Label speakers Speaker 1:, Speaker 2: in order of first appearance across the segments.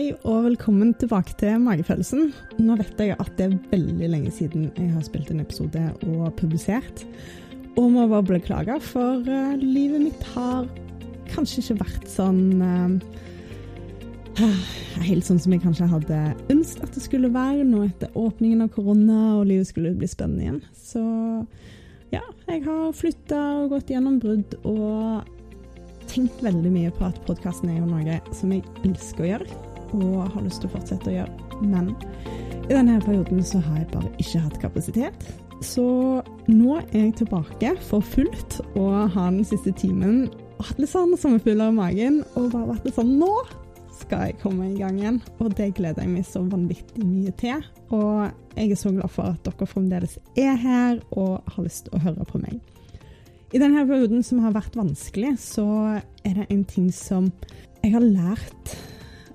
Speaker 1: Hei og velkommen tilbake til Magefølelsen. Nå vet jeg at det er veldig lenge siden jeg har spilt en episode og publisert. Og må bare beklage, for uh, livet mitt har kanskje ikke vært sånn uh, Helt sånn som jeg kanskje hadde ønsket at det skulle være nå etter åpningen av korona og livet skulle bli spennende igjen. Så ja, jeg har flytta og gått gjennom brudd og tenkt veldig mye på at podkasten er jo noe som jeg elsker å gjøre og har lyst til å fortsette å gjøre. Men i denne perioden så har jeg bare ikke hatt kapasitet. Så nå er jeg tilbake for fullt og har den siste timen hatt litt sånn sommerfugler i magen og bare vært litt sånn Nå skal jeg komme i gang igjen. Og det gleder jeg meg så vanvittig mye til. Og jeg er så glad for at dere fremdeles er her og har lyst til å høre på meg. I denne perioden som har vært vanskelig, så er det en ting som jeg har lært,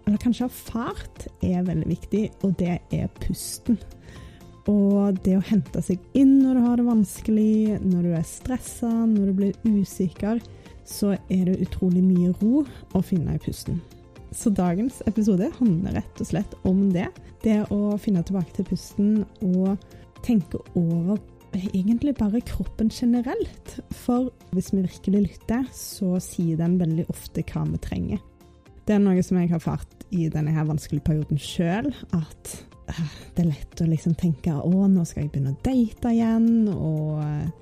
Speaker 1: eller kanskje erfart, er veldig viktig, og det er pusten. Og det å hente seg inn når du har det vanskelig, når du er stressa, når du blir usikker, så er det utrolig mye ro å finne i pusten. Så dagens episode handler rett og slett om det. Det å finne tilbake til pusten og tenke over egentlig bare kroppen generelt. For hvis vi virkelig lytter, så sier den veldig ofte hva vi trenger. Det er noe som jeg har erfart i denne her vanskelige perioden sjøl, at det er lett å liksom tenke å, nå skal jeg begynne å date igjen, og,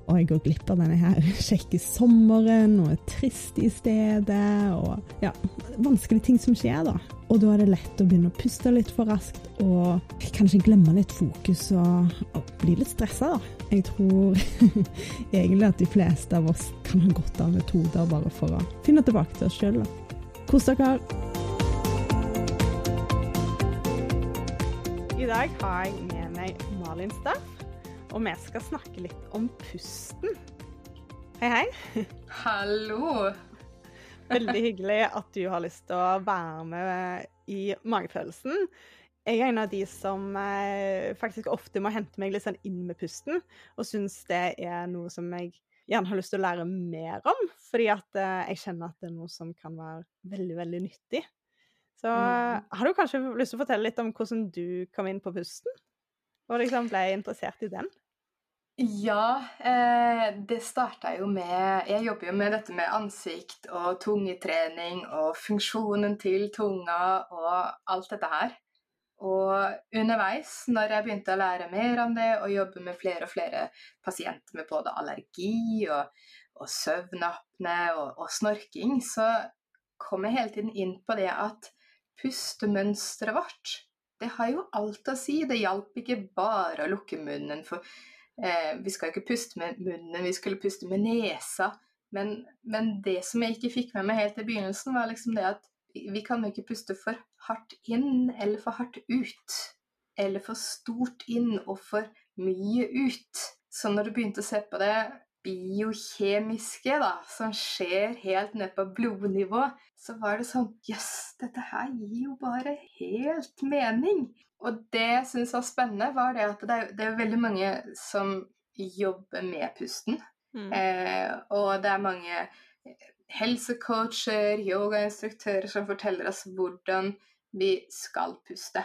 Speaker 1: og jeg går glipp av denne her kjekke sommeren, og er trist i stedet, og ja, vanskelige ting som skjer, da. Og da er det lett å begynne å puste litt for raskt, og kanskje glemme litt fokus og, og bli litt stressa, da. Jeg tror egentlig at de fleste av oss kan ha godt av metoder bare for å finne tilbake til oss sjøl, da. Kos dere! I dag har jeg med meg Malin Staff, og vi skal snakke litt om pusten. Hei, hei.
Speaker 2: Hallo.
Speaker 1: Veldig hyggelig at du har lyst til å være med i Magefølelsen. Jeg er en av de som eh, faktisk ofte må hente meg litt sånn inn med pusten, og syns det er noe som jeg gjerne har lyst til å lære mer om, fordi at eh, jeg kjenner at det er noe som kan være veldig, veldig nyttig. Så mm. har du kanskje lyst til å fortelle litt om hvordan du kom inn på pusten? Og liksom ble interessert i den?
Speaker 2: Ja, eh, det starta jo med Jeg jobber jo med dette med ansikt og tungetrening og funksjonen til tunga og alt dette her. Og underveis, når jeg begynte å lære mer om det og jobbe med flere og flere pasienter med både allergi og, og søvnapne og, og snorking, så kom jeg hele tiden inn på det at pustemønsteret vårt, det har jo alt å si. Det hjalp ikke bare å lukke munnen, for eh, vi skal ikke puste med munnen, vi skulle puste med nesa. Men, men, det som jeg ikke fikk med meg helt i begynnelsen, var liksom det at vi kan jo ikke puste for hardt inn eller for hardt ut. Eller for stort inn og for mye ut. Så når du begynte å se på det biokjemiske da, som skjer helt ned på blodnivå, så var det sånn Jøss, yes, dette her gir jo bare helt mening. Og det jeg syns var spennende, var det at det er, det er veldig mange som jobber med pusten. Mm. Eh, og det er mange helsecoacher, yogainstruktører som forteller oss hvordan vi skal puste.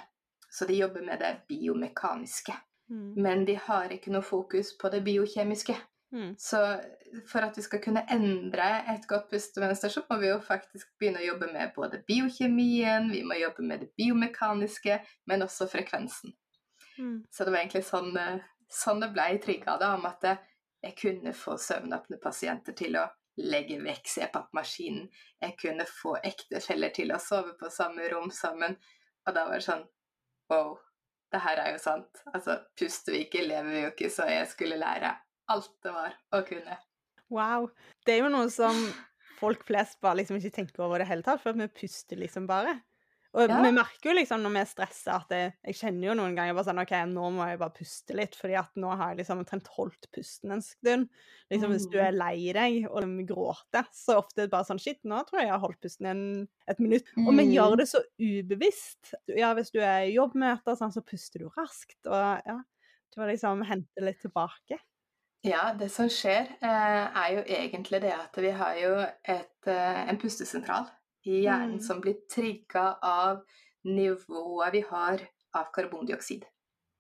Speaker 2: Så de jobber med det biomekaniske. Mm. Men de har ikke noe fokus på det biokjemiske. Mm. Så for at vi skal kunne endre et godt pustemønster, så må vi jo faktisk begynne å jobbe med både biokjemien, vi må jobbe med det biomekaniske, men også frekvensen. Mm. Så det var egentlig sånn, eh, sånn det ble trigga, da, om at jeg kunne få søvnapnepasienter til å legge vekk CPAP-maskinen. Jeg kunne få ektefeller til å sove på samme rom sammen. Og da var det sånn Wow, det her er jo sant. Altså, puster vi ikke, lever vi jo ikke, så jeg skulle lære alt det var å kunne.
Speaker 1: Wow. Det er jo noe som folk flest bare liksom ikke tenker over det hele tatt, for vi puster liksom bare. Og ja. vi merker jo liksom når vi er stressa, at jeg, jeg kjenner jo noen ganger bare sånn OK, nå må jeg bare puste litt, fordi at nå har jeg liksom omtrent holdt pusten en stund. Liksom Hvis du er mm. lei deg og liksom gråter, så ofte er det bare sånn Shit, nå tror jeg jeg har holdt pusten en, et minutt. Og vi gjør mm. det så ubevisst. Ja, hvis du er i jobbmøter, sånn, så puster du raskt, og ja Du må liksom hente litt tilbake.
Speaker 2: Ja, det som skjer, eh, er jo egentlig det at vi har jo et, eh, en pustesentral i hjernen mm. som blir trigga av nivået vi har av karbondioksid.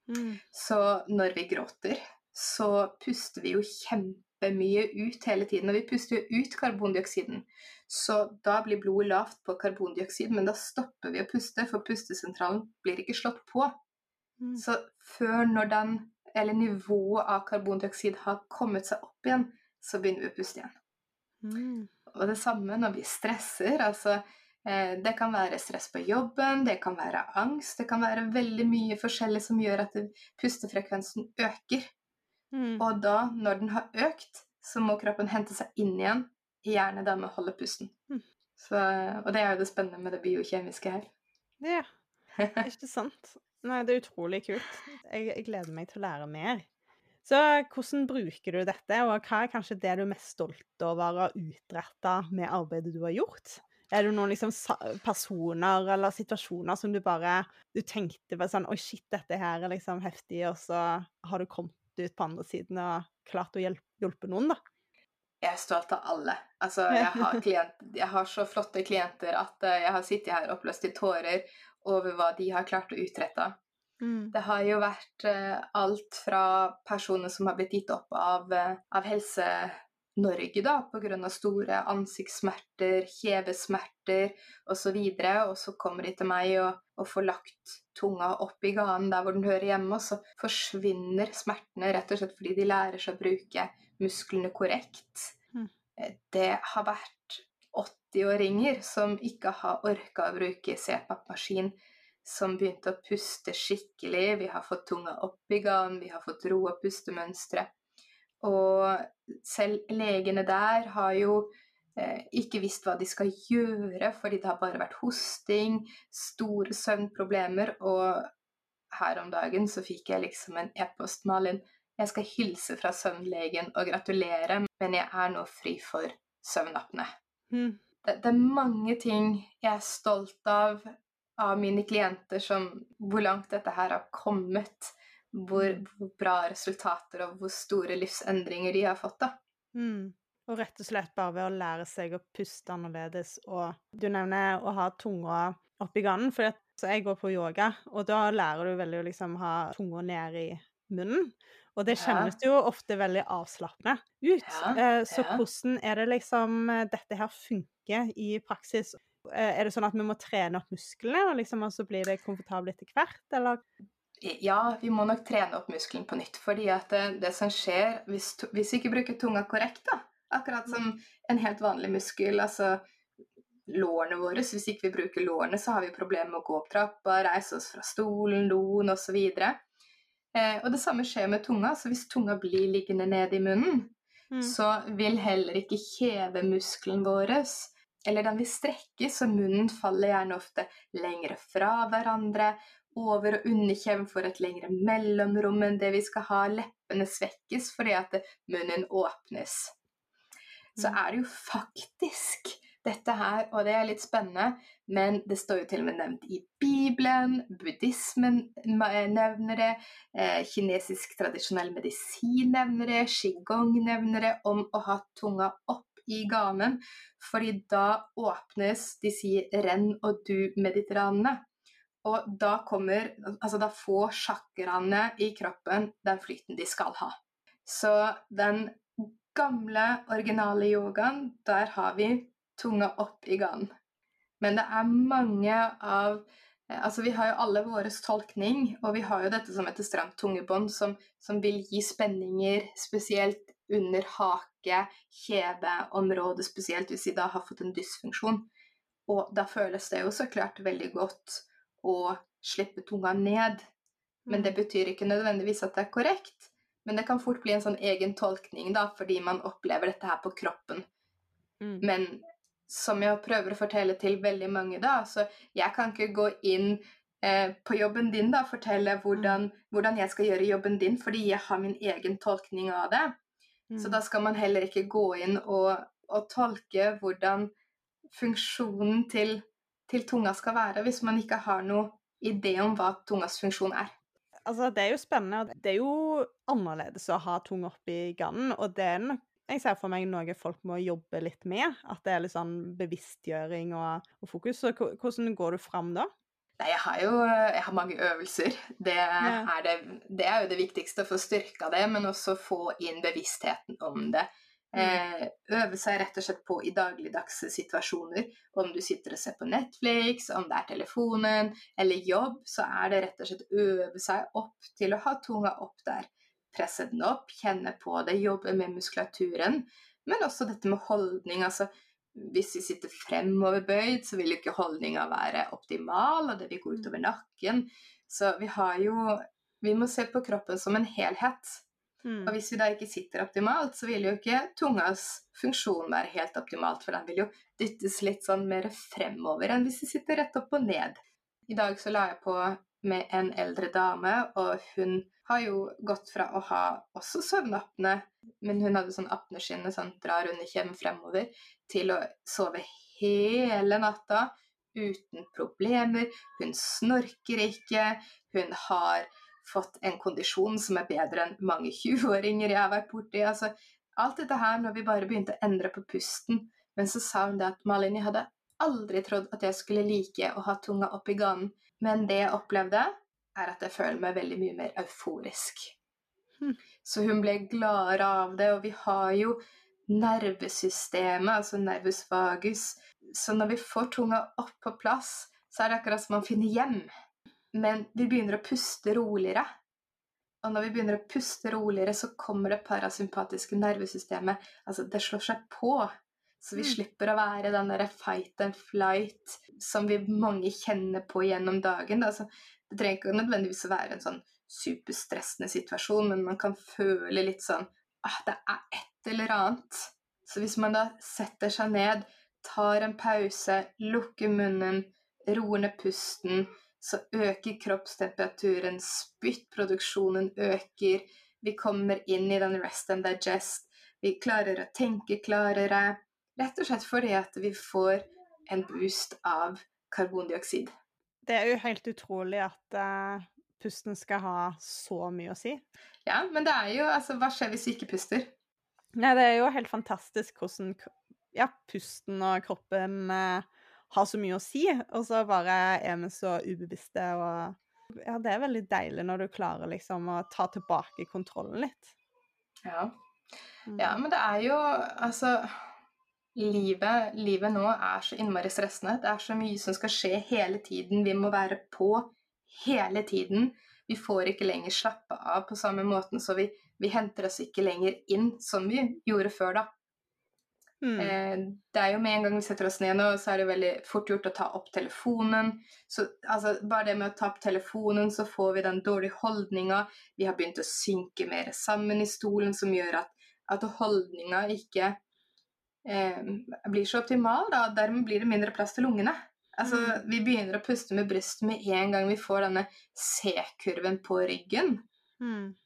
Speaker 1: Mm.
Speaker 2: Så når vi gråter, så puster vi jo kjempemye ut hele tiden. Og vi puster jo ut karbondioksiden. Så da blir blodet lavt på karbondioksid, men da stopper vi å puste, for pustesentralen blir ikke slått på.
Speaker 1: Mm.
Speaker 2: Så før når den, eller nivået av karbondioksid har kommet seg opp igjen, så begynner vi å puste igjen.
Speaker 1: Mm.
Speaker 2: Og det samme når vi stresser. altså eh, Det kan være stress på jobben, det kan være angst, det kan være veldig mye forskjellig som gjør at pustefrekvensen øker.
Speaker 1: Mm.
Speaker 2: Og da, når den har økt, så må kroppen hente seg inn igjen, gjerne da med å holde pusten.
Speaker 1: Mm.
Speaker 2: Så, og det er jo det spennende med det biokjemiske her.
Speaker 1: Ja, ikke sant? Nei, det er utrolig kult. Jeg, jeg gleder meg til å lære mer. Så hvordan bruker du dette, og hva er kanskje det du er mest stolt over å ha utretta med arbeidet du har gjort? Er det noen liksom personer eller situasjoner som du bare du tenkte på sånn Oi, shit, dette her er liksom heftig, og så har du kommet ut på andre siden og klart å hjelpe, hjelpe noen, da?
Speaker 2: Jeg er stolt av alle. Altså, jeg har, klient, jeg har så flotte klienter at eh, jeg har sittet her oppløst i tårer over hva de har klart å utrette.
Speaker 1: Mm.
Speaker 2: Det har jo vært eh, alt fra personer som har blitt gitt opp av, eh, av Helse Norge da, pga. store ansiktssmerter, kjevesmerter osv. Og så kommer de til meg og, og får lagt tunga opp i ganen der hvor den hører hjemme, og så forsvinner smertene rett og slett fordi de lærer seg å bruke musklene korrekt.
Speaker 1: Mm.
Speaker 2: Eh, Det har vært 80-åringer som ikke har orka å bruke CPAP-maskin, som begynte å puste skikkelig. Vi har fått tunga opp i ganen, vi har fått ro og pustemønstre. Og selv legene der har jo eh, ikke visst hva de skal gjøre, fordi det har bare vært hosting, store søvnproblemer, og her om dagen så fikk jeg liksom en e-post, Malin. Jeg skal hilse fra søvnlegen og gratulere, men jeg er nå fri for søvnapné.
Speaker 1: Mm.
Speaker 2: Det, det er mange ting jeg er stolt av av mine klienter, som hvor langt dette her har kommet. Hvor, hvor bra resultater og hvor store livsendringer de har fått. da.
Speaker 1: Mm. Og rett og slett bare ved å lære seg å puste annerledes. Og du nevner å ha tunga oppi ganen, for jeg går på yoga, og da lærer du veldig å liksom ha tunga ned i munnen. Og det kjennes jo ofte veldig avslappende ut.
Speaker 2: Ja,
Speaker 1: Eh, Så
Speaker 2: ja.
Speaker 1: hvordan er det liksom eh, dette her funker i praksis? Eh, Er det sånn at vi må trene opp musklene, og liksom, så blir det komfortabelt etter hvert, eller?
Speaker 2: Ja, vi må nok trene opp muskelen på nytt. fordi at det, det som skjer hvis, hvis vi ikke bruker tunga korrekt, da, akkurat som en helt vanlig muskel altså lårene våre, så hvis ikke vi bruker lårene, så har vi problemer med å gå opp trappa, reise oss fra stolen, doen osv. Eh, og det samme skjer med tunga. så Hvis tunga blir liggende nede i munnen,
Speaker 1: Mm.
Speaker 2: så vil heller ikke kjevemuskelen vår eller den vil strekkes, så munnen faller gjerne ofte lengre fra hverandre. Over- og underkjeven får et lengre mellomrom enn det vi skal ha. Leppene svekkes fordi at munnen åpnes. Så
Speaker 1: Mm.
Speaker 2: er det jo faktisk dette her, og det er litt spennende, men det står jo til og med nevnt i Bibelen, buddhismen nevner det, eh, kinesisk tradisjonell medisin nevner det, qigong nevner det, om å ha tunga opp i ganen, fordi da åpnes de sier renn og du-mediterranene. Og da kommer Altså, da får chakraene i kroppen den flyten de skal ha. Så den gamle, originale yogaen, der har vi tunga opp i ganen. Men det er mange av Altså, vi har jo alle vår tolkning, og vi har jo dette som heter stramt tungebånd, som, som vil gi spenninger, spesielt under hake, kjeveområdet, spesielt hvis de da har fått en dysfunksjon. Og da føles det jo så klart veldig godt å slippe tunga ned. Men det betyr ikke nødvendigvis at det er korrekt. Men det kan fort bli en sånn egen tolkning, da, fordi man opplever dette her på kroppen.
Speaker 1: Mm.
Speaker 2: Men som jeg prøver å fortelle til veldig mange, da, så jeg kan ikke gå inn eh, på jobben din da, fortelle hvordan, hvordan jeg skal gjøre jobben din, fordi jeg har min egen tolkning av det.
Speaker 1: Mm.
Speaker 2: Så da skal man heller ikke gå inn og, og tolke hvordan funksjonen til, til tunga skal være, hvis man ikke har noe idé om hva tungas funksjon er.
Speaker 1: Altså, det er jo spennende. og Det er jo annerledes å ha tunga oppi ganen, og det er nok jeg ser for meg noe folk må jobbe litt med. At det er litt sånn bevisstgjøring og, og fokus. Så hvordan går du fram da?
Speaker 2: Nei, jeg har jo jeg har mange øvelser. Det,
Speaker 1: Ja.
Speaker 2: er det, det er jo det viktigste, å få styrka det, men også få inn bevisstheten om det. Eh, øve seg rett og slett på i dagligdagse situasjoner. Om du sitter og ser på Netflix, om det er telefonen eller jobb, så er det rett og slett øve seg opp til å ha tunga opp der. Presse den opp, kjenne på det, jobbe med muskulaturen. Men også dette med holdning. altså hvis vi sitter fremoverbøyd, så vil jo ikke holdninga være optimal, og det vil gå utover nakken. Så vi har jo Vi må se på kroppen som en helhet.
Speaker 1: Mm.
Speaker 2: Og hvis vi da ikke sitter optimalt, så vil jo ikke tungas funksjon være helt optimalt, for den vil jo dyttes litt sånn mer fremover enn hvis vi sitter rett opp og ned. I dag så la jeg på med en eldre dame, og hun har jo gått fra å ha også søvnapne, men hun hadde sånn apneskinne, sånn drar under kjeven fremover, til å sove hele natta uten problemer. Hun snorker ikke. Hun har fått en kondisjon som er bedre enn mange 20-åringer jeg har vært borti. Altså, alt dette her når vi bare begynte å endre på pusten. Men så sa hun det at Malin, jeg hadde aldri trodd at jeg skulle like å ha tunga opp i ganen. Men det jeg opplevde, er at jeg føler meg veldig mye mer euforisk.
Speaker 1: Hm.
Speaker 2: Så hun ble gladere av det, og vi har jo nervesystemet, altså nervus vagus. Så når vi får tunga opp på plass, så er det akkurat som man finner hjem. Men vi begynner å puste roligere. Og når vi begynner å puste roligere, så kommer det parasympatiske nervesystemet. Altså, det slår seg på. Så vi
Speaker 1: Mm.
Speaker 2: slipper å være den derre fight and flight som vi mange kjenner på gjennom dagen. Altså, det trenger ikke nødvendigvis å være en sånn superstressende situasjon, men man kan føle litt sånn ah, det er et eller annet. Så hvis man da setter seg ned, tar en pause, lukker munnen, roer ned pusten, så øker kroppstemperaturen, spyttproduksjonen øker, vi kommer inn i den rest and digest, vi klarer å tenke klarere, rett og slett fordi at vi får en boost av karbondioksid.
Speaker 1: Det er jo helt utrolig at eh, pusten skal ha så mye å si.
Speaker 2: Ja, men det er jo, altså, hva skjer hvis vi ikke puster?
Speaker 1: Nei, det er jo helt fantastisk hvordan ja, pusten og kroppen eh, har så mye å si, og så bare er vi så ubevisste og Ja, det er veldig deilig når du klarer liksom å ta tilbake kontrollen litt.
Speaker 2: Ja.
Speaker 1: Mm.
Speaker 2: Ja, men det er jo altså livet, livet nå er så innmari stressende. Det er så mye som skal skje hele tiden. Vi må være på hele tiden. Vi får ikke lenger slappe av på samme måten, så vi, vi henter oss ikke lenger inn som vi gjorde før, da.
Speaker 1: Mm.
Speaker 2: Eh, det er jo med en gang vi setter oss ned nå, så er det veldig fort gjort å ta opp telefonen. Så altså, bare det med å ta opp telefonen, så får vi den dårlige holdninga. Vi har begynt å synke mer sammen i stolen, som gjør at, at holdninga ikke eh, blir så optimal. Da. Dermed blir det mindre plass til lungene. Altså, vi begynner å puste med brystet med en gang vi får denne C-kurven på ryggen.
Speaker 1: Mm.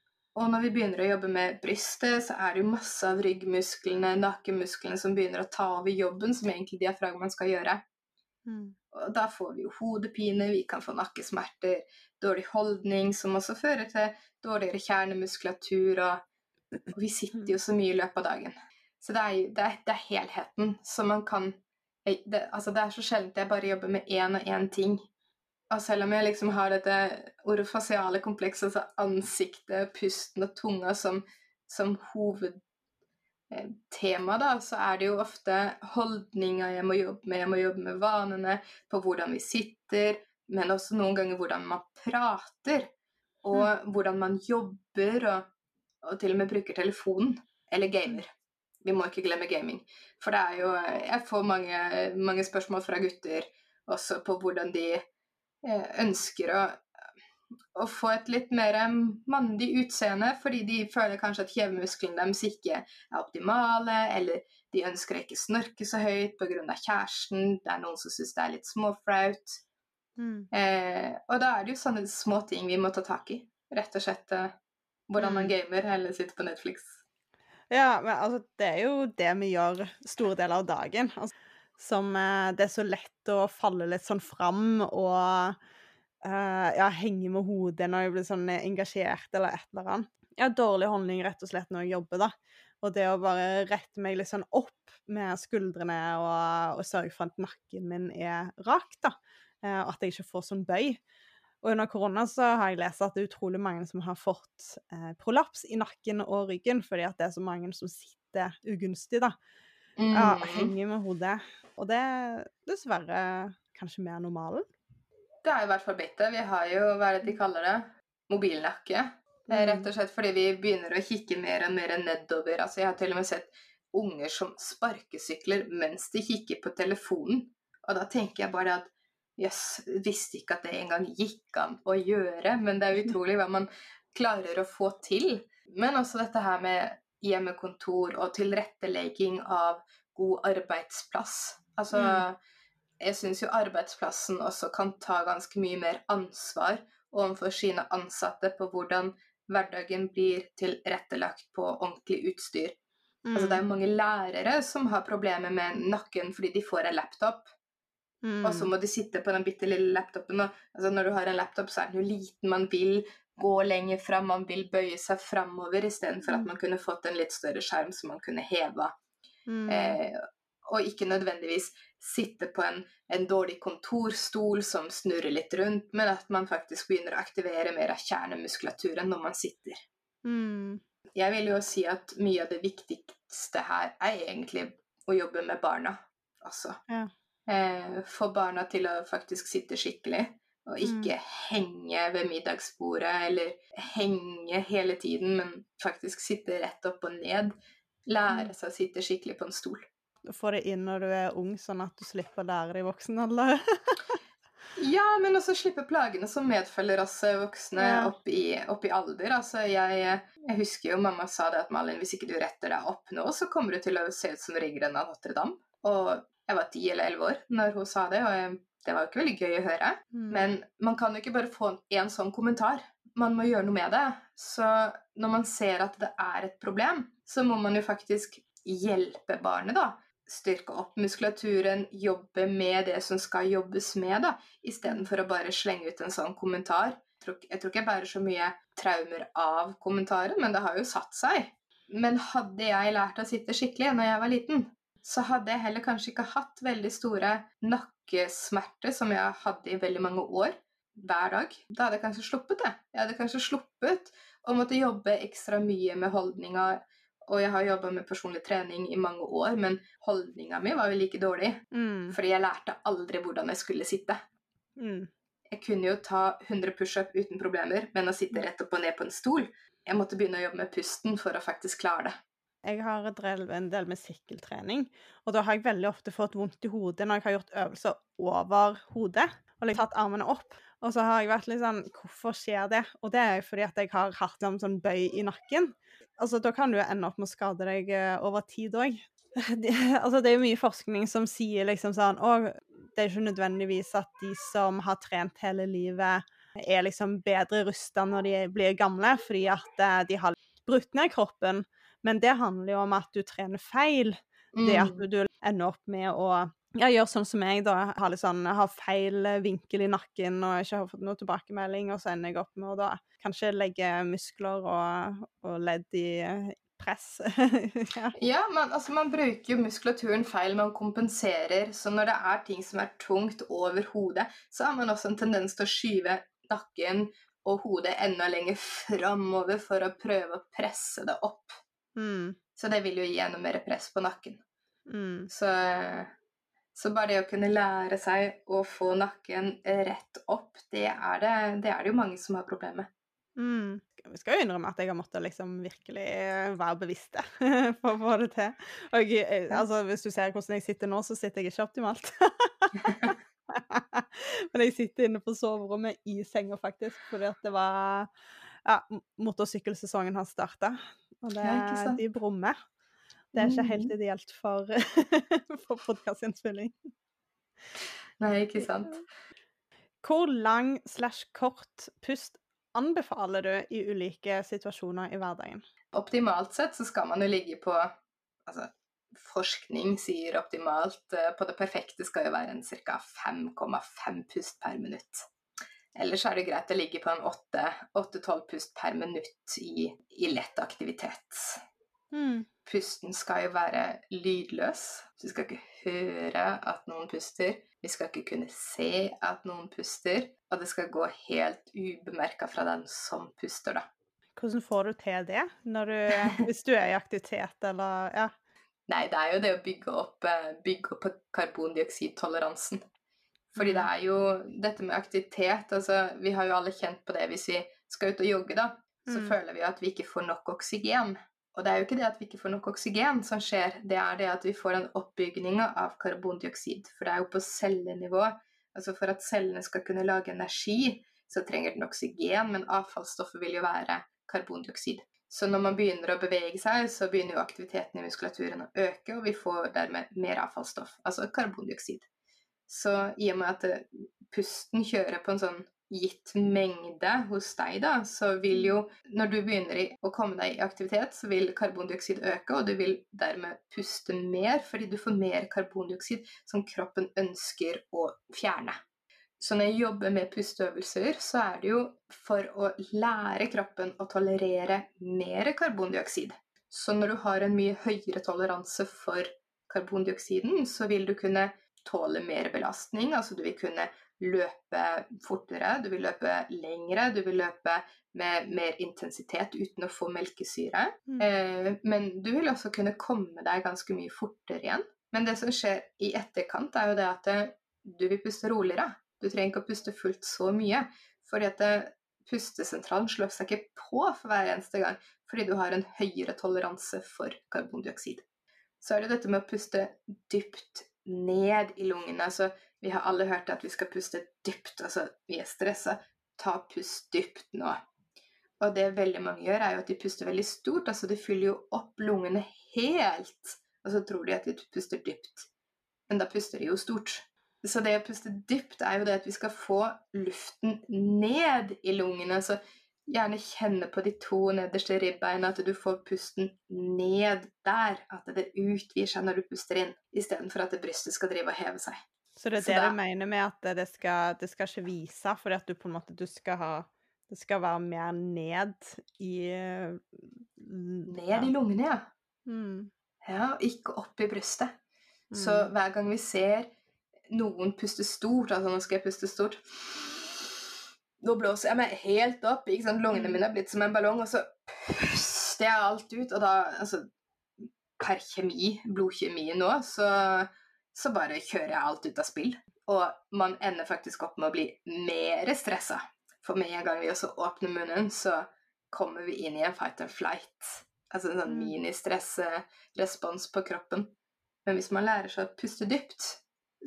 Speaker 2: Og når vi begynner å jobbe med brystet, så er det jo masse av ryggmusklene, nakkemusklene, som begynner å ta over jobben, som egentlig diafragmaen skal gjøre.
Speaker 1: Mm.
Speaker 2: Og da får vi jo hodepine, vi kan få nakkesmerter, dårlig holdning, som også fører til dårligere kjernemuskulatur, og, og vi sitter jo så mye i løpet av dagen. Så det er, det er, det er helheten som man kan jeg- det, altså det er så sjelden jeg bare jobber med én og én ting. Og selv om jeg liksom har dette orofasiale komplekset, altså ansiktet, pusten og tunga som, som hovedtema, da, så er det jo ofte holdninga jeg må jobbe med. Jeg må jobbe med vanene, på hvordan vi sitter, men også noen ganger hvordan man prater. Og hvordan man jobber, og, og til og med bruker telefonen. Eller gamer. Vi må ikke glemme gaming. For det er jo Jeg får mange, mange spørsmål fra gutter også på hvordan de eh, ønsker å, å få et litt mer mandig utseende, fordi de føler kanskje at kjevemusklene deres ikke er optimale, eller de ønsker å ikke snorke så høyt pga. kjæresten, det er noen som syns det er litt småflaut.
Speaker 1: Mm.
Speaker 2: Eh, og da er det jo sånne små ting vi må ta tak i. Rett og slett eh, hvordan man
Speaker 1: Mm.
Speaker 2: gamer eller sitter på Netflix.
Speaker 1: Ja, men altså, det er jo det vi gjør store deler av dagen. Altså, som eh, Det er så lett å falle litt sånn fram og eh, ja, henge med hodet når jeg blir sånn engasjert eller et eller annet. Jeg har dårlig holdning rett og slett når jeg jobber, da. Og det å bare rette meg litt sånn opp med skuldrene og, og sørge for at nakken min er rak, da. og at jeg ikke får sånn bøy. Og under korona så har jeg lest at det er utrolig mange som har fått eh, prolaps i nakken og ryggen fordi at det er så mange som sitter ugunstig, da.
Speaker 2: Mm.
Speaker 1: Ja, henger med hodet. Og det er dessverre kanskje mer normalen.
Speaker 2: Det er i hvert fall blitt det. Vi har jo, hva er det de kaller det, mobilnakke. Det Rett og slett fordi vi begynner å kikke mer og mer nedover. Altså, jeg har til og med sett unger som sparkesykler mens de kikker på telefonen. Og da tenker jeg bare at jøss, yes, visste ikke at det engang gikk an å gjøre. Men det er utrolig hva man klarer å få til. Men også dette her med hjemmekontor og tilrettelegging av god arbeidsplass. Altså, mm. jeg syns jo arbeidsplassen også kan ta ganske mye mer ansvar overfor sine ansatte på hvordan hverdagen blir tilrettelagt på ordentlig utstyr. Mm. Altså, det er jo mange lærere som har problemer med nakken fordi de får en laptop. Mm. Og så må du sitte på den bitte lille laptopen. Og, altså, når du har en laptop, så er den jo liten. Man vil gå lenger fram, man vil bøye seg framover istedenfor at mm. man kunne fått en litt større skjerm som man kunne heva. Mm. Eh, og ikke nødvendigvis sitte på en, en, dårlig kontorstol som snurrer litt rundt, men at man faktisk begynner å aktivere mer av kjernemuskulaturen når man sitter. Mm. Jeg vil jo si at mye av det viktigste her er egentlig å jobbe med barna, altså. Ja. Eh, få barna til å faktisk sitte skikkelig. Og ikke mm. henge ved middagsbordet eller henge hele tiden, men faktisk sitte rett opp og ned. Lære mm. seg å sitte skikkelig på en stol.
Speaker 1: Få det inn når du er ung, sånn at du slipper å lære det i voksen alder.
Speaker 2: ja, men også slippe plagene som medfølger oss voksne ja. opp, i, opp, i, alder. Altså, jeg, jeg, husker jo mamma sa det at Malin, hvis ikke du retter deg opp nå, så kommer du til å se ut som riggeren av Notre-Dame. Og jeg var ti eller elleve år når hun sa det, og jeg det var jo ikke veldig gøy å høre. Mm. Men man kan jo ikke bare få en sånn kommentar. Man må gjøre noe med det. Så når man ser at det er et problem, så må man jo faktisk hjelpe barnet, da. Styrke opp muskulaturen, jobbe med det som skal jobbes med, da. Istedenfor å bare slenge ut en sånn kommentar. Jeg tror, jeg tror ikke jeg bærer så mye traumer av kommentaren, men det har jo satt seg. Men hadde jeg lært å sitte skikkelig når jeg var liten, så hadde jeg heller kanskje ikke hatt veldig store nakkesmerter som jeg hadde i veldig mange år, hver dag. Da hadde jeg kanskje sluppet det. Jeg hadde kanskje sluppet å måtte jobbe ekstra mye med holdninga. Og jeg har jobba med personlig trening i mange år, men holdninga mi var jo like dårlig. Mm. Fordi jeg lærte aldri hvordan jeg skulle sitte. Mm. Jeg kunne jo ta 100 pushup uten problemer, men å sitte rett opp og ned på en stol Jeg måtte begynne å jobbe med pusten for å faktisk klare det.
Speaker 1: Jeg har drevet en del med sykkeltrening, og da har jeg veldig ofte fått vondt i hodet når jeg har gjort øvelser over hodet og liksom tatt armene opp. Og så har jeg vært litt sånn Hvorfor skjer det? Og det er fordi at jeg har hatt en sånn bøy i nakken. Altså, Da kan du ende opp med å skade deg eh, over tid òg. altså, det er jo mye forskning som sier liksom sånn Å, det er ikke nødvendigvis at de som har trent hele livet, er liksom bedre rusta når de blir gamle, fordi at eh, de har brutt ned kroppen. Men det handler jo om at du trener feil. Mm. Det at mm. du ender opp med å ja, gjøre sånn som jeg, da. Har, sånn, har feil vinkel i nakken og ikke har fått noe tilbakemelding, og så ender jeg opp med å da kanskje legge muskler og, og ledd i press.
Speaker 2: ja. ja, men altså, man bruker jo muskulaturen feil, man kompenserer. Så når det er ting som er tungt over hodet, så har man også en tendens til å skyve nakken og hodet enda lenger framover for å prøve å presse det opp. Mm. Så det vil jo gi enda mer press på nakken. Mm. Så, så, bare det å kunne lære seg å få nakken rett opp, det er det, det, er det jo mange som har problemer med.
Speaker 1: Mm. Vi skal jo innrømme at jeg har måttet liksom virkelig være bevisst for å få det til. Og jeg, altså, hvis du ser hvordan jeg sitter nå, så sitter jeg ikke optimalt. Men jeg sitter inne på soverommet i senga, faktisk, fordi at det var ja, motorsykkelsesongen har starta. Og det, ja, de brummer. Det er ikke helt mm. ideelt for, for podkastinnspilling.
Speaker 2: Nei, ikke sant.
Speaker 1: Hvor lang slash kort pust anbefaler du i ulike situasjoner i hverdagen?
Speaker 2: Optimalt sett så skal man jo ligge på altså, forskning sier optimalt eh, på det perfekte skal jo være en ca. 5,5 pust per minutt. Ellers er det greit å ligge på en 8-12 pust per minutt i, i lett aktivitet. Mm. Pusten skal jo være lydløs. Vi skal ikke høre at noen puster. Vi skal ikke kunne se at noen puster, og det skal gå helt ubemerka fra den som puster, da.
Speaker 3: Hvordan får du til det du, hvis du er i aktivitet, eller ja?
Speaker 2: Nei, det er jo det å bygge opp, eh, bygge opp karbondioksidtoleransen. Fordi det mm. er jo dette med aktivitet altså Vi har jo alle kjent på det hvis vi skal ut og jogge, da. Så mm. føler vi jo at vi ikke får nok oksygen. Og det er jo ikke det at vi ikke får nok oksygen som skjer, det er det at vi får en oppbygning av karbondioksid. For det er jo på cellenivå. Altså for at cellene skal kunne lage energi, så trenger den oksygen, men avfallsstoffet vil jo være karbondioksid. Så når man begynner å bevege seg, så begynner jo aktiviteten i muskulaturen å øke, og vi får dermed mer avfallsstoff, altså karbondioksid. Så i og med at pusten kjører på en sånn gitt mengde hos deg, da, så vil jo Når du begynner å komme deg i aktivitet, så vil karbondioksid øke, og du vil dermed puste mer fordi du får mer karbondioksid som kroppen ønsker å fjerne. Så når jeg jobber med pusteøvelser, så er det jo for å lære kroppen å tolerere mer karbondioksid. Så når du har en mye høyere toleranse for karbondioksiden, så vil du kunne tåle mer belastning. Altså du vil kunne løpe fortere, du vil løpe lengre, du vil løpe med mer intensitet uten å få melkesyre. Mm. Eh, men du vil også kunne komme deg ganske mye fortere igjen. Men det som skjer i etterkant, er jo det at eh, du vil puste roligere. Du trenger ikke å puste fullt så mye. fordi at eh, pustesentralen slår seg ikke på for hver eneste gang fordi du har en høyere toleranse for karbondioksid. Så er det dette med å puste dypt ned i lungene. Altså, vi har alle hørt at vi skal puste dypt. Altså, vi er stressa. Ta pust dypt nå. Og det veldig mange gjør, er jo at de puster veldig stort. Altså, de fyller jo opp lungene helt. Og så tror de at de puster dypt. Men da puster de jo stort. Så det å puste dypt er jo det at vi skal få luften ned i lungene. Så gjerne kjenne på de to nederste ribbeina, at du får pusten ned der. At det utvider seg når du puster inn, istedenfor at brystet skal drive og heve seg.
Speaker 3: Så det er det da, du mener med at det skal, det skal ikke vise, fordi at du på en måte du skal ha Det skal være mer ned i
Speaker 2: Ned i lungene, ja. Mm. Ja, ikke opp i brystet. Mm. Så hver gang vi ser noen puste stort, altså nå skal jeg puste stort nå blåser jeg meg helt opp. ikke sant? Lungene mm. mine er blitt som en ballong, og så puster jeg alt ut. Og da, altså Per kjemi, blodkjemi nå, så, så bare kjører jeg alt ut av spill. Og man ender faktisk opp med å bli mer stressa. For med en gang vi også åpner munnen, så kommer vi inn i en fight or flight. Altså en sånn mm. ministressrespons på kroppen. Men hvis man lærer seg å puste dypt,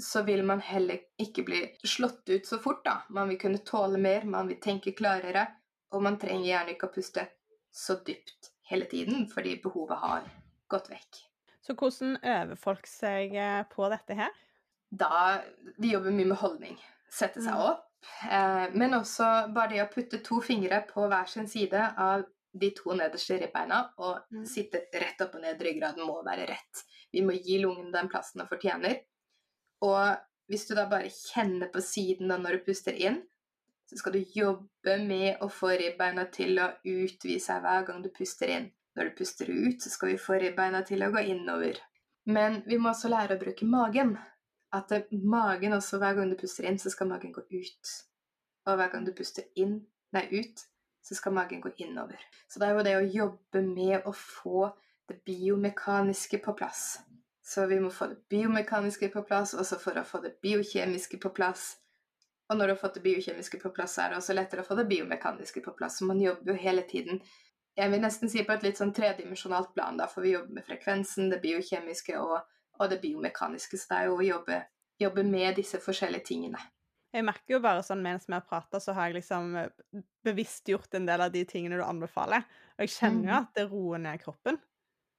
Speaker 2: så vil man heller ikke bli slått ut så fort. da. Man vil kunne tåle mer, man vil tenke klarere, og man trenger gjerne ikke å puste så dypt hele tiden, fordi behovet har gått vekk.
Speaker 3: Så hvordan øver folk seg eh, på dette her?
Speaker 2: Da Vi jobber mye med holdning. Sette seg mm. opp. Eh, men også bare det å putte to fingre på hver sin side av de to nederste ribbeina og mm. sitte rett opp og ned. Ryggraden må være rett. Vi må gi lungen den plassen den fortjener. Og hvis du da bare kjenner på siden da når du puster inn, så skal du jobbe med å få ribbeina til å utvide seg hver gang du puster inn. Når du puster ut, så skal vi få ribbeina til å gå innover. Men vi må også lære å bruke magen. At magen også, hver gang du puster inn, så skal magen gå ut. Og hver gang du puster inn, nei, ut, så skal magen gå innover. Så det er jo det å jobbe med å få det biomekaniske på plass. Så vi må få det biomekaniske på plass, også for å få det biokjemiske på plass. Og når du har fått det biokjemiske på plass, er det også lettere å få det biomekaniske på plass. Så man jobber jo hele tiden jeg vil nesten si på et litt sånn tredimensjonalt plan, da, for vi jobber med frekvensen, det biokjemiske og, og det biomekaniske. Så det er jo å jobbe, jobbe, med disse forskjellige tingene.
Speaker 3: Jeg merker jo bare sånn mens vi har prata, så har jeg liksom bevisstgjort en del av de tingene du anbefaler. Og jeg kjenner jo mm. at det roer ned kroppen.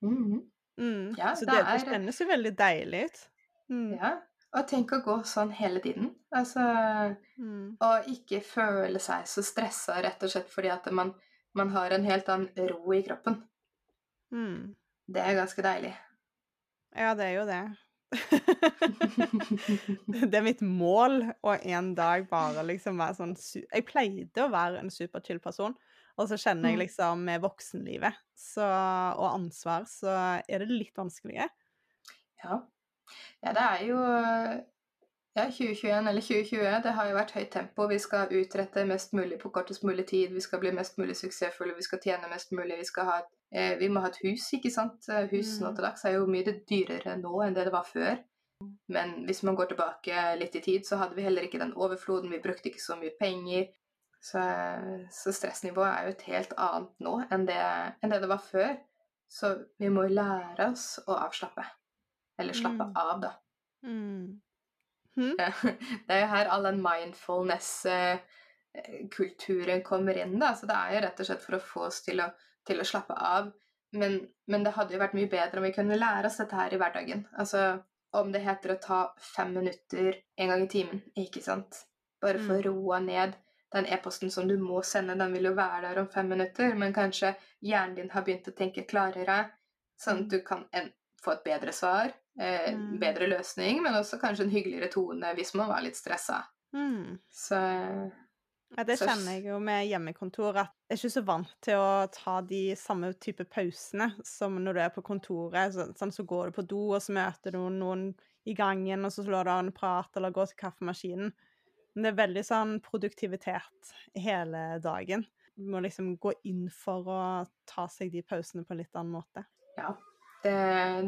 Speaker 3: Mm -hmm. Mm. Ja, så det, det, kjennes jo veldig deilig ut.
Speaker 2: Mm. Ja, og tenk å gå sånn hele tiden. Altså mm. Og ikke føle seg så stressa rett og slett fordi at man, man har en helt annen ro i kroppen. Mm. Det er ganske deilig.
Speaker 3: Ja, det er jo det. det er mitt mål å en dag bare liksom være sånn Jeg pleide å være en superchill person, og så kjenner jeg mm. liksom med voksenlivet så, og ansvar, så er det litt vanskeligere.
Speaker 2: Ja. ja, det er jo ja, 2021 eller 2020, det har jo vært høyt tempo. Vi skal utrette mest mulig på kortest mulig tid. Vi skal bli mest mulig suksessfulle, vi skal tjene mest mulig. Vi, ha, eh, vi må ha et hus, ikke sant. Hus nå mm. til dags er jo mye dyrere nå enn det det var før. Men hvis man går tilbake litt i tid, så hadde vi heller ikke den overfloden. Vi brukte ikke så mye penger. Så, så stressnivået er jo et helt annet nå enn det, enn det, det var før. Så vi må lære oss å avslappe. Eller slappe mm. av, da. Mm. Hm? Det er jo her all den mindfulness-kulturen kommer inn, da. Så det er jo rett og slett for å få oss til å, til å slappe av. Men, men, det hadde jo vært mye bedre om vi kunne lære oss dette her i hverdagen. Altså om det heter å ta fem minutter en gang i timen, ikke sant. Bare for å mm. roe ned. Den e-posten som du må sende, den vil jo være der om fem minutter, men kanskje hjernen din har begynt å tenke klarere, sånn at mm. du kan en, få et bedre svar, eh, mm. bedre løsning, men også kanskje en hyggeligere tone hvis man var litt stressa. Mm. Så
Speaker 1: ja, det kjenner jeg jo med hjemmekontor, at jeg er ikke så vant til å ta de samme type pausene som når du er på kontoret. Så, sånn, så går du på do, og så møter du noen i gangen, og så slår du av en prat eller går til kaffemaskinen. Men det er veldig sånn produktivitet hele dagen. Du må liksom gå inn for å ta seg de pausene på en litt annen måte.
Speaker 2: Ja, det,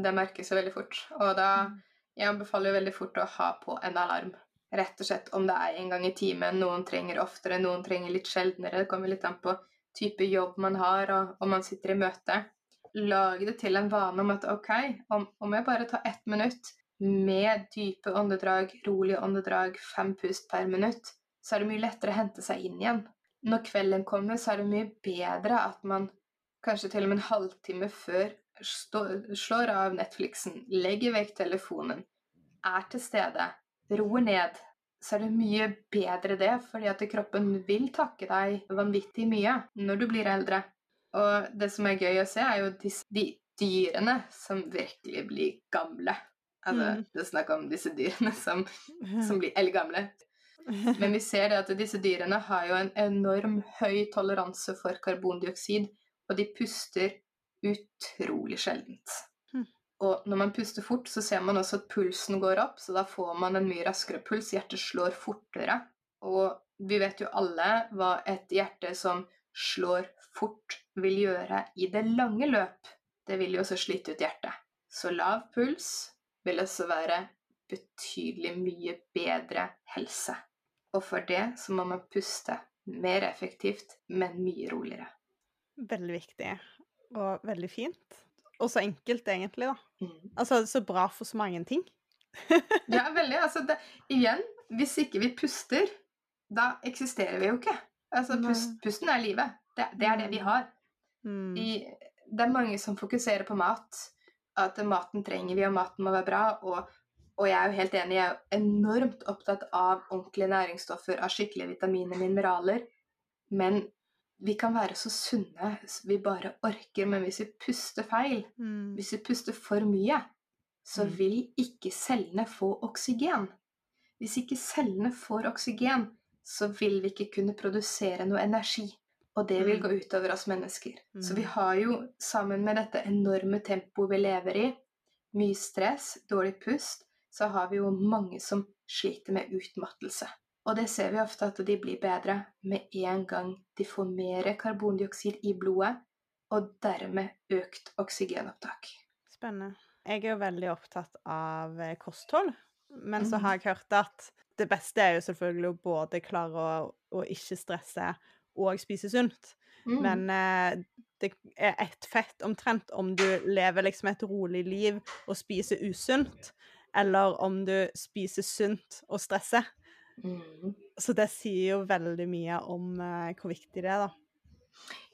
Speaker 2: det merkes jo veldig fort. Og da mm. Jeg anbefaler jo veldig fort å ha på en alarm. Rett og slett om det er en gang i timen. Noen trenger oftere, noen trenger litt sjeldnere. Det kommer litt an på type jobb man har, og om man sitter i møte. Lag det til en vane om at OK, om, om jeg bare tar ett minutt med dype åndedrag, rolige åndedrag, fem pust per minutt, så er det mye lettere å hente seg inn igjen. Når kvelden kommer, så er det mye bedre at man kanskje til og med en halvtime før slår av Netflixen, legger vekk telefonen, er til stede, roer ned, så er det mye bedre det, fordi at kroppen vil takke deg vanvittig mye når du blir eldre. Og det som er gøy å se, er jo disse, de dyrene som virkelig blir gamle. Altså, mm. det er snakk om disse dyrene som, som blir eldgamle. Men vi ser det at disse dyrene har jo en enorm høy toleranse for karbondioksid, og de puster utrolig sjeldent. Hm. Og når man puster fort, så ser man også at pulsen går opp, så da får man en mye raskere puls. Hjertet slår fortere. Og vi vet jo alle hva et hjerte som slår fort, vil gjøre i det lange løp. Det vil jo også slite ut hjertet. Så lav puls vil også være betydelig mye bedre helse. Og for det så må man puste mer effektivt, men mye roligere.
Speaker 1: Veldig viktig og veldig fint. Og så enkelt, egentlig, da. Mm. Altså, så bra for så mange ting.
Speaker 2: ja, veldig. Altså, det, igjen, hvis ikke vi puster, da eksisterer vi jo ikke. Altså, pust, pusten er livet. Det, det, er det vi mm. har. Mm. I, det er mange som fokuserer på mat. At maten trenger vi, og maten må være bra. Og, og jeg er jo helt enig, jeg er enormt opptatt av ordentlige næringsstoffer, av skikkelige vitaminer, mineraler. Men vi kan være så sunne vi bare orker, men hvis vi puster feil, mm. hvis vi puster for mye, så mm. vil ikke cellene få oksygen. Hvis ikke cellene får oksygen, så vil vi ikke kunne produsere noe energi. Og det vil mm. gå utover oss mennesker. Så vi mm. har jo, sammen med dette enorme tempoet vi lever i, mye stress, dårlig pust, så har vi jo mange som sliter med utmattelse. Og det ser vi ofte at de blir bedre med en gang de får mer karbondioksid i blodet, og dermed økt oksygenopptak.
Speaker 1: Spennende. Jeg er jo veldig opptatt av eh, kosthold, men så har jeg hørt at det beste er jo selvfølgelig å både klare å, å ikke stresse og spise sunt. Mm. Men eh, det er ett fett omtrent om du lever liksom et rolig liv og spiser usunt, eller om du spiser sunt og stresser. Mm. Så det sier jo veldig mye om eh, hvor viktig det er, da.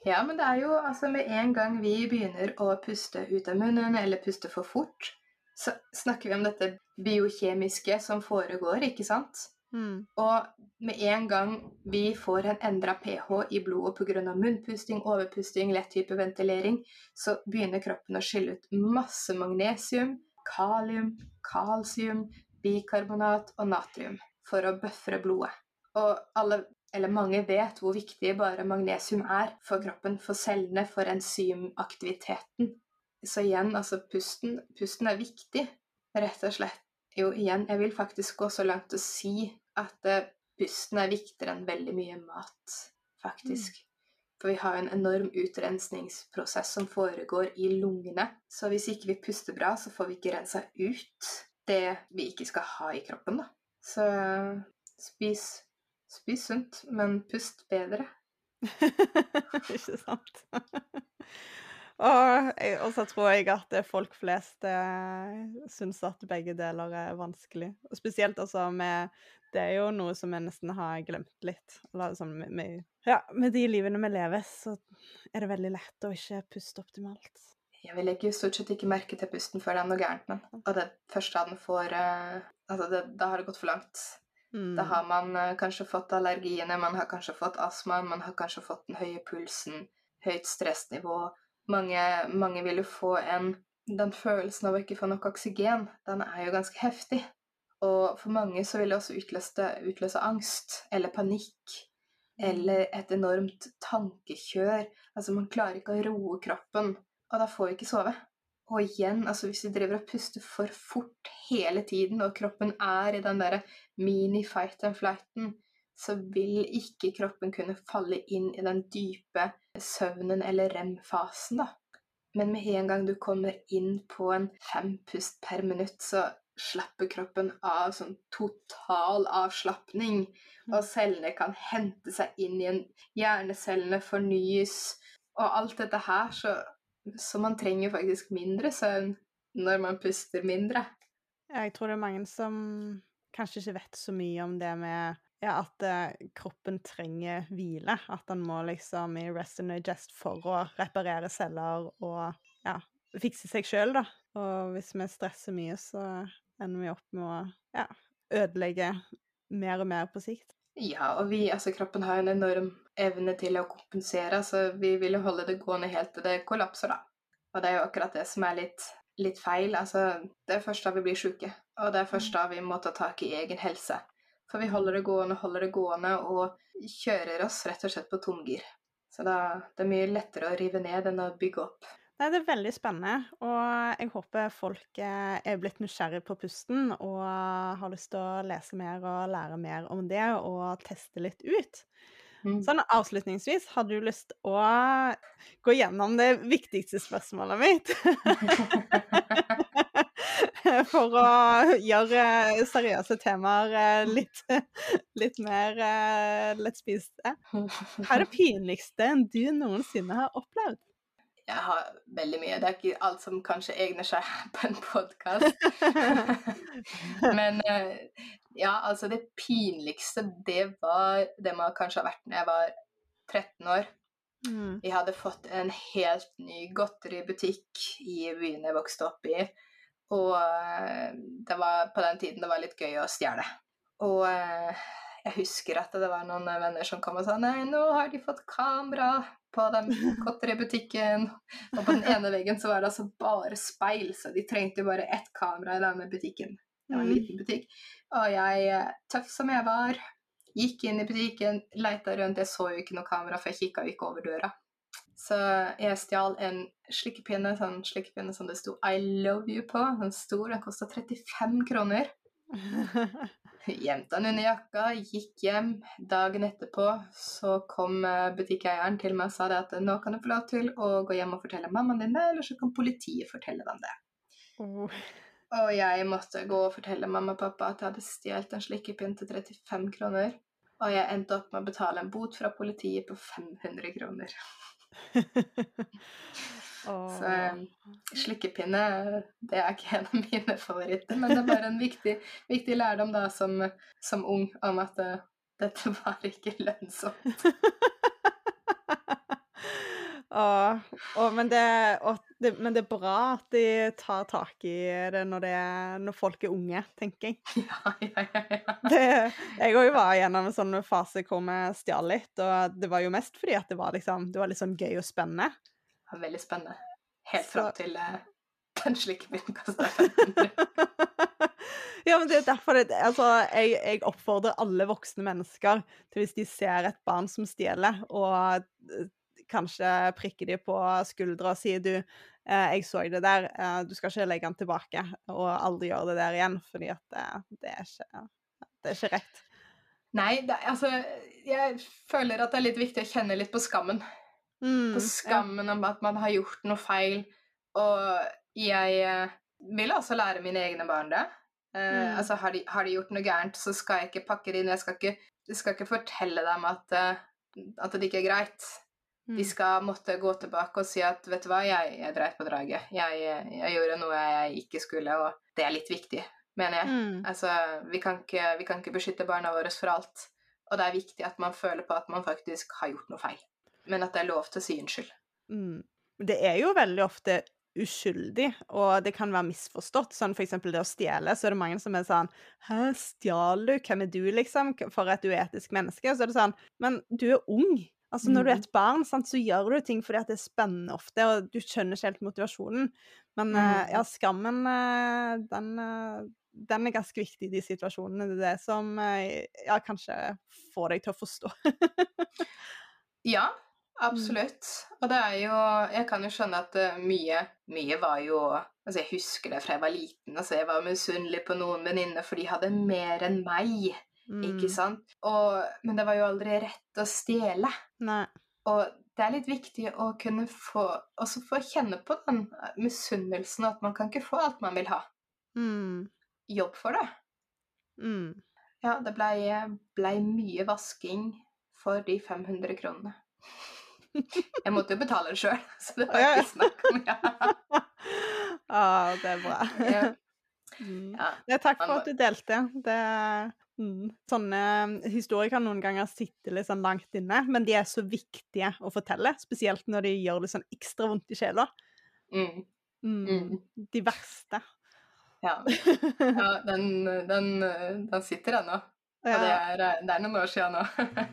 Speaker 2: Ja, men det er jo altså med en gang vi begynner å puste ut av munnen eller puste for fort, så snakker vi om dette biokjemiske som foregår, ikke sant? Mm. Og med en gang vi får en endra pH i blodet pga. munnpusting, overpusting, lett hyperventilering, så begynner kroppen å skille ut masse magnesium, kalium, kalsium, bikarbonat og natrium for å bøfre blodet. Og alle, eller mange vet hvor viktig bare magnesium er for kroppen, for cellene, for enzymaktiviteten. Så igjen, altså pusten, pusten er viktig, rett og slett jo, igjen, jeg vil faktisk gå så langt å si at uh, pusten er viktigere enn veldig mye mat, faktisk. Mm. For vi har en enorm utrensningsprosess som foregår i lungene. Så hvis ikke vi puster bra, så får vi ikke rensa ut det vi ikke skal ha i kroppen, da. Så spis, spis sunt, men pust bedre.
Speaker 1: ikke sant. og, og, så tror jeg at folk flest eh, syns at begge deler er vanskelig. Og spesielt altså med Det er jo noe som vi nesten har glemt litt. Sånn med, med, ja, med de livene vi lever, så er det veldig lett å ikke puste optimalt.
Speaker 2: Jeg vil ikke stort sett ikke merke til pusten før det er noe gærent med den. Og det første den får uh, Altså, det, da har det gått for langt. Mm. Da har man uh, kanskje fått allergiene, man har kanskje fått astma, man har kanskje fått den høye pulsen, høyt stressnivå. Mange, mange vil jo få en Den følelsen av å ikke få nok oksygen, den er jo ganske heftig. Og for mange så vil det også utløse, utløse angst eller panikk. Mm. Eller et enormt tankekjør. Altså, man klarer ikke å roe kroppen og da får vi ikke sove. Og igjen, altså hvis vi driver og puster for fort hele tiden, og kroppen er i den derre mini-fight and flighten, så vil ikke kroppen kunne falle inn i den dype søvnen eller rem-fasen, da. Men med en gang du kommer inn på en fem pust per minutt, så slapper kroppen av sånn total avslapning. Og mm. cellene kan hente seg inn igjen. Hjernecellene fornyes. Og alt dette her, så så man trenger faktisk mindre søvn når man puster mindre.
Speaker 1: Jeg tror det er mange som kanskje ikke vet så mye om det med ja, at uh, kroppen trenger hvile. At den må liksom i rest and digest for å reparere celler og ja, fikse seg sjøl, da. Og hvis vi stresser mye, så ender vi opp med å ja, ødelegge mer og mer på sikt.
Speaker 2: Ja, og vi, altså kroppen har en enorm evne til å kompensere, så vi vil jo holde det gående helt til det kollapser, da. Og det er jo akkurat det som er litt, litt feil. Altså, det er først da vi blir sjuke, og det er først mm. da vi må ta tak i egen helse. For vi holder det gående, holder det gående og kjører oss rett og slett på tomgir. Så da, det er mye lettere å rive ned enn å bygge opp.
Speaker 1: Nei, Det er veldig spennende, og jeg håper folk eh, er blitt nysgjerrig på pusten og har lyst til å lese mer og lære mer om det og teste litt ut. Mm. Sånn avslutningsvis, har du lyst å gå gjennom det viktigste spørsmålet mitt? For å gjøre seriøse temaer eh, litt, litt mer eh, lettspiste. Hva er det pinligste du noensinne har opplevd?
Speaker 2: jeg har veldig mye. Det er ikke alt som kanskje egner seg på en podkast. Men eh, ja, altså det pinligste, det var det man kanskje har vært når jeg var 13 år. Mm. Hadde fått en helt ny godteributikk i byen jeg vokste opp i. Og eh, det var på den tiden det var litt gøy å stjele. Og eh, jeg husker at det var noen venner som kom og sa nei, nå har de fått kamera på den godteributikken. Og på den ene veggen så var det altså bare speil, så de trengte jo bare ett kamera i denne butikken. Det var en mm. liten butikk. Og jeg, eh, tøff som jeg var, gikk inn i butikken, leita rundt. Jeg så jo ikke noe kamera, for jeg kikka jo ikke over døra. Så jeg stjal en slikkepinne, sånn slikkepinne som det sto 'I love you' på. Den stor, den kosta 35 kroner. Gjemte den under jakka, gikk hjem. Dagen etterpå så kom eh, butikkeieren til meg og sa det at nå kan du få lov til å gå hjem og fortelle mammaen din det, eller så kan politiet fortelle dem det. Oh. Og jeg måtte gå og fortelle mamma og pappa at jeg hadde stjålet en slikkepinn til 35 kroner. Og jeg endte opp med å betale en bot fra politiet på 500 kroner. Oh. Så um, slikkepinne det er ikke en av mine favoritter, men det er bare en viktig, viktig lærdom da som, som, ung om at uh, dette var ikke lønnsomt.
Speaker 1: oh, og, men, det, det, men, det, er bra at de tar tak i det når, det, når folk er unge, tenker jeg.
Speaker 2: Ja, ja, ja, ja.
Speaker 1: Jeg òg var gjennom en sånn fase hvor vi stjal litt, og det var jo mest fordi at det var, liksom, det var litt sånn gøy og spennende Det
Speaker 2: var veldig spennende. Helt fram til uh, den slikkebiten kosta 1500.
Speaker 1: ja, men det er derfor det, altså, jeg, jeg, oppfordrer alle voksne mennesker til hvis de ser et barn som stjeler, og uh, kanskje prikker de på skuldra og sier du
Speaker 3: eh, jeg så det der. Eh, du skal ikke legge den tilbake og aldri gjøre det der igjen, fordi at det, det, er, ikke, det er, ikke, rett.
Speaker 2: Nei, det, altså Jeg føler at det er litt viktig å kjenne litt på skammen. Mm, på skammen ja. om at man har gjort noe feil. Og jeg eh, vil også lære mine egne barn det. Uh, mm. Altså, har de, har de, gjort noe gærent, så skal jeg ikke pakke det inn. Jeg skal ikke, jeg skal ikke fortelle dem at, uh, at, det ikke er greit. Mm. De skal måtte gå tilbake og si at 'vet du hva, jeg, jeg dreit på draget'. Jeg, jeg, gjorde noe jeg ikke skulle, og det er litt viktig, mener jeg. Mm. Altså, vi kan, ikke, vi kan, ikke, beskytte barna våre for alt. Og det er viktig at man føler på at man faktisk har gjort noe feil. Men at det er lov til å si unnskyld.
Speaker 3: Mm. Det er jo veldig ofte uskyldig, og det kan være misforstått. Sånn for eksempel det å stjele, så er det mange som er sånn Hæ, stjal du? Hvem er du, liksom? For et uetisk menneske. Og Så er det sånn Men du er ung. Altså, når du er mm. et barn, sant, så gjør du ting fordi det er spennende ofte, og du skjønner ikke helt motivasjonen. Men uh, ja, skammen, uh, den, uh, den, er ganske viktig i de situasjonene. Det er det som ja, kanskje får deg til å forstå.
Speaker 2: ja, Mm. Absolutt. Og det er jo Jeg kan jo skjønne at mye Mye var jo Altså, jeg husker det fra jeg var liten. Altså, jeg var misunnelig på noen venninner, for de hadde mer enn meg. Mm. Ikke sant? Og, men det var jo aldri rett å stjele.
Speaker 3: Nei.
Speaker 2: Og det er litt viktig å kunne få Også få kjenne på den misunnelsen, at man kan ikke få alt man vil ha.
Speaker 3: Mm.
Speaker 2: Jobb for det.
Speaker 3: Mm.
Speaker 2: Ja, det blei ble mye vasking for de 500 kronene. Jeg måtte jo betale det sjøl, så det var ikke snakk om ja.
Speaker 3: ah, det er bra. Ja. Mm. Ja, takk for at du delte. Det, mm, sånne historier kan noen ganger sitte litt sånn langt inne, men de er så viktige å fortelle, spesielt når de gjør det sånn ekstra vondt i sjela.
Speaker 2: Mm.
Speaker 3: mm. Mm. De verste.
Speaker 2: Ja. ja den, den, den, sitter ennå. Og det er, det er noen år siden nå.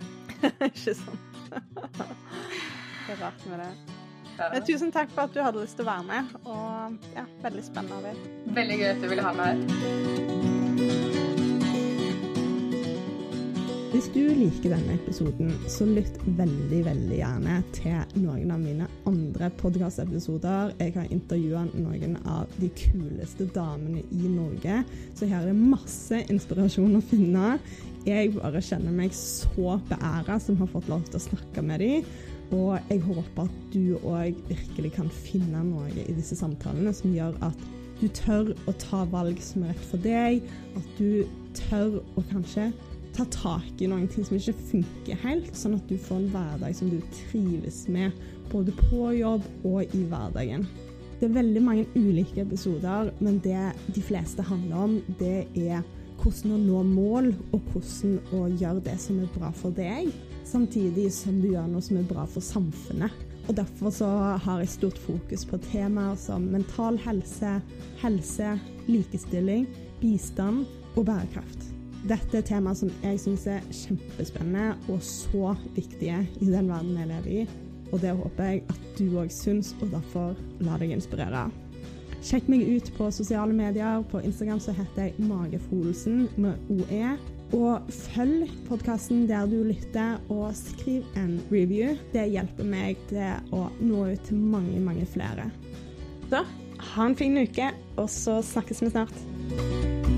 Speaker 3: ikke sant. det er rart med det. Ja. Men tusen takk for at du hadde lyst til å være med. Og ja, veldig spennende.
Speaker 2: Veldig gøy at du ville ha meg her.
Speaker 1: Hvis du liker denne episoden, så lytt veldig veldig gjerne til noen av mine andre podkastepisoder. Jeg har intervjua noen av de kuleste damene i Norge, så her er det masse inspirasjon å finne. Jeg bare kjenner meg så beæra som har fått lov til å snakke med dem. Og jeg håper at du òg virkelig kan finne noe i disse samtalene som gjør at du tør å ta valg som er rett for deg, at du tør å kanskje ta tak i noen ting som ikke funker helt, sånn at du får en hverdag som du trives med, både på jobb og i hverdagen. Det er veldig mange ulike episoder, men det de fleste handler om, det er hvordan å nå mål, og hvordan å gjøre det som er bra for deg, samtidig som du gjør noe som er bra for samfunnet. Og Derfor så har jeg stort fokus på temaer som mental helse, helse, likestilling, bistand og bærekraft. Dette er temaer som jeg syns er kjempespennende og så viktige i den verden jeg lever i. Og det håper jeg at du òg syns, og derfor la deg inspirere. Sjekk meg ut på sosiale medier. På Instagram så heter jeg Magefolelsen med OE. Og følg podkasten der du lytter, og skriv en review. Det hjelper meg til å nå ut til mange, mange flere. Så ha en fin uke, og så snakkes vi snart.